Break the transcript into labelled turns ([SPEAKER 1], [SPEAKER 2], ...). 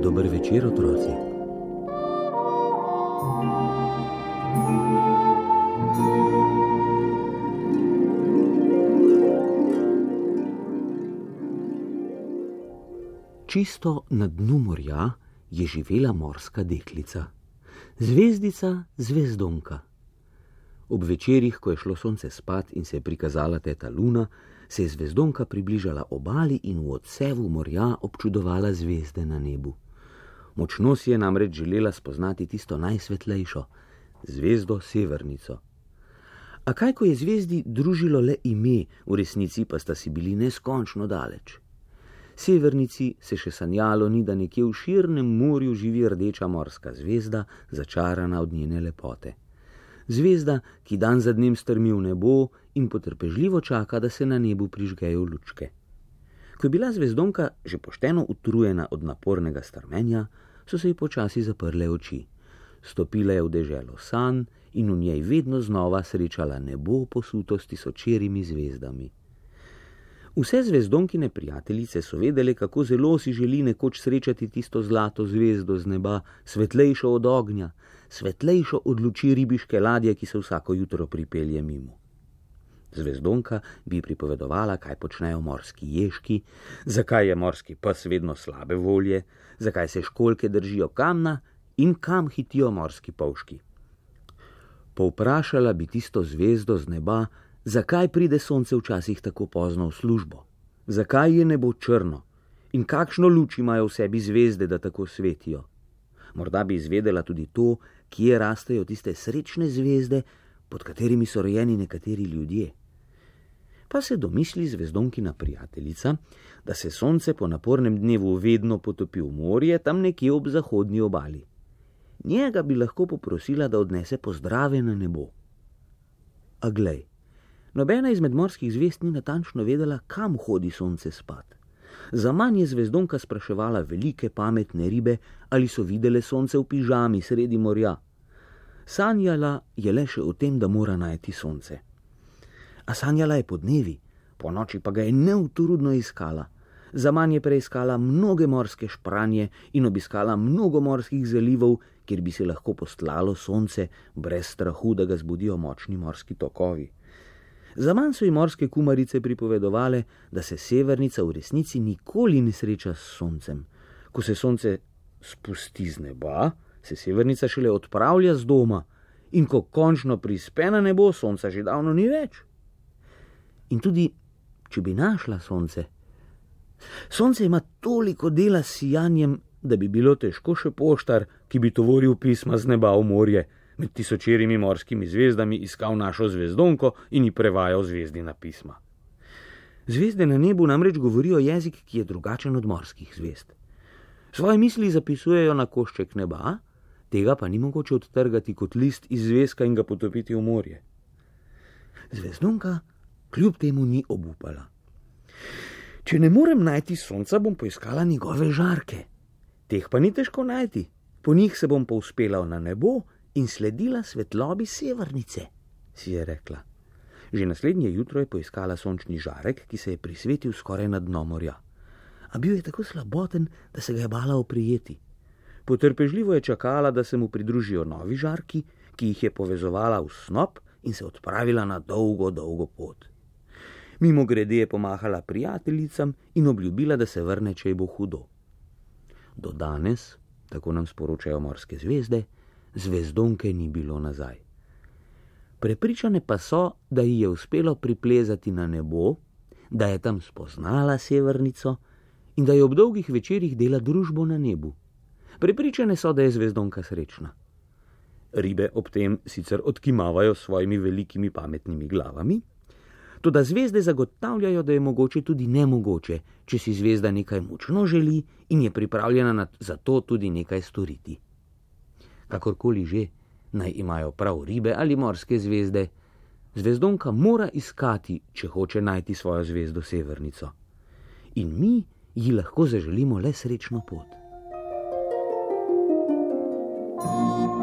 [SPEAKER 1] Dober večer, otroci. Čisto na dnu morja je živela morska deklica, zvezdica zvezdonka. Ob večerjih, ko je šlo sonce spat in se je prikazala teta luna, se je zvezdonka približala obali in v odsevu morja občudovala zvezde na nebu. Močno si je namreč želela spoznati tisto najsvetlejšo, zvezdo Severnico. A kaj, ko je zvezdi družilo le ime, v resnici pa sta si bili neskončno daleč. Severnici se še sanjalo ni, da nekje v širnem morju živi rdeča morska zvezda, začarana od njene lepote zvezda, ki dan za dnem strmi v nebo in potrpežljivo čaka, da se na nebu prižgejo lučke. Ko je bila zvezdonka že pošteno utrujena od napornega strmenja, so se ji počasi zaprle oči. Stopila je v deželo san in v njej vedno znova srečala nebo posuto s tisočerimi zvezdami. Vse zvezdonkine prijateljice so vedele, kako zelo si želi nekoč srečati tisto zlato zvezdo z neba, svetlejšo od ognja, svetlejšo od luči ribiške ladje, ki se vsako jutro pripelje mimo. Zvezdonka bi pripovedovala, kaj počnejo morski ježki, zakaj je morski pes vedno slabe volje, zakaj se školke držijo kamna in kam hitijo morski pavški. Povprašala bi tisto zvezdo z neba, zakaj pride sonce včasih tako pozno v službo, zakaj je nebo črno in kakšno luč imajo v sebi zvezde, da tako svetijo. Morda bi izvedela tudi to, kje rastejo tiste srečne zvezde, pod katerimi so rojeni nekateri ljudje. Pa se domisli zvezdonkina prijateljica, da se sonce po napornem dnevu vedno potopi v morje, tam nekje ob zahodnji obali. Njega bi lahko poprosila, da odnese pozdrave na nebo. A glej, nobena izmed morskih zvest ni natančno vedela, kam hodi sonce spat. Za manj je zvezdonka spraševala velike pametne ribe, ali so videle sonce v pižami sredi morja. Sanjala je le še o tem, da mora najti sonce. A sanjala je po dnevi, po noči pa ga je neutrudno iskala. Za manj je preiskala mnoge morske špranje in obiskala mnogo morskih zalivov, kjer bi se lahko postlalo sonce, brez strahu, da ga zbudijo močni morski tokovi. Za manj so ji morske kumarice pripovedovale, da se severnica v resnici nikoli ne sreča s soncem. Ko se sonce spusti z neba, se severnica šele odpravlja z doma, in ko končno prispe na nebo, sonca že davno ni več. In tudi, če bi našla sonce, sonce ima toliko dela s sijanjem, da bi bilo težko še poštar, ki bi tovoril pisma z neba v morje med tisočerimi morskimi zvezdami iskal našo zvezdonko in ji prevajal zvezdina pisma. Zvezde na nebu namreč govorijo jezik, ki je drugačen od morskih zvezd. Svoje misli zapisujejo na košček neba, tega pa ni mogoče odtrgati kot list iz zvezka in ga potopiti v morje. Zvezdonka kljub temu ni obupala. Če ne morem najti sonca, bom poiskala njegove žarke. Teh pa ni težko najti, po njih se bom povzpela na nebo in sledila svetlobi severnice, si je rekla. Že naslednje jutro je poiskala sončni žarek, ki se je prisvetil skoraj na dno morja. A bil je tako slaboten, da se ga je bala oprijeti. Potrpežljivo je čakala, da se mu pridružijo novi žarki, ki jih je povezovala v snop in se odpravila na dolgo, dolgo pot. Mimo grede je pomahala prijateljicam in obljubila, da se vrne, če je bo hudo. Do danes, tako nam sporočajo morske zvezde, zvezdonke ni bilo nazaj. Prepričane pa so, da ji je uspelo priplezati na nebo, da je tam spoznala severnico in da je ob dolgih večerjih dela družbo na nebu. Prepričane so, da je zvezdonka srečna. Ribe ob tem sicer odkimavajo s svojimi velikimi pametnimi glavami, tudi zvezde zagotavljajo, da je mogoče tudi nemogoče, če si zvezda nekaj močno želi in je pripravljena za to tudi nekaj storiti Kakorkoli že, naj imajo prav ribe ali morske zvezde, zvezdonka mora iskati, če hoče najti svojo zvezdo severnico. In mi ji lahko zaželimo le srečno pot. Thank you.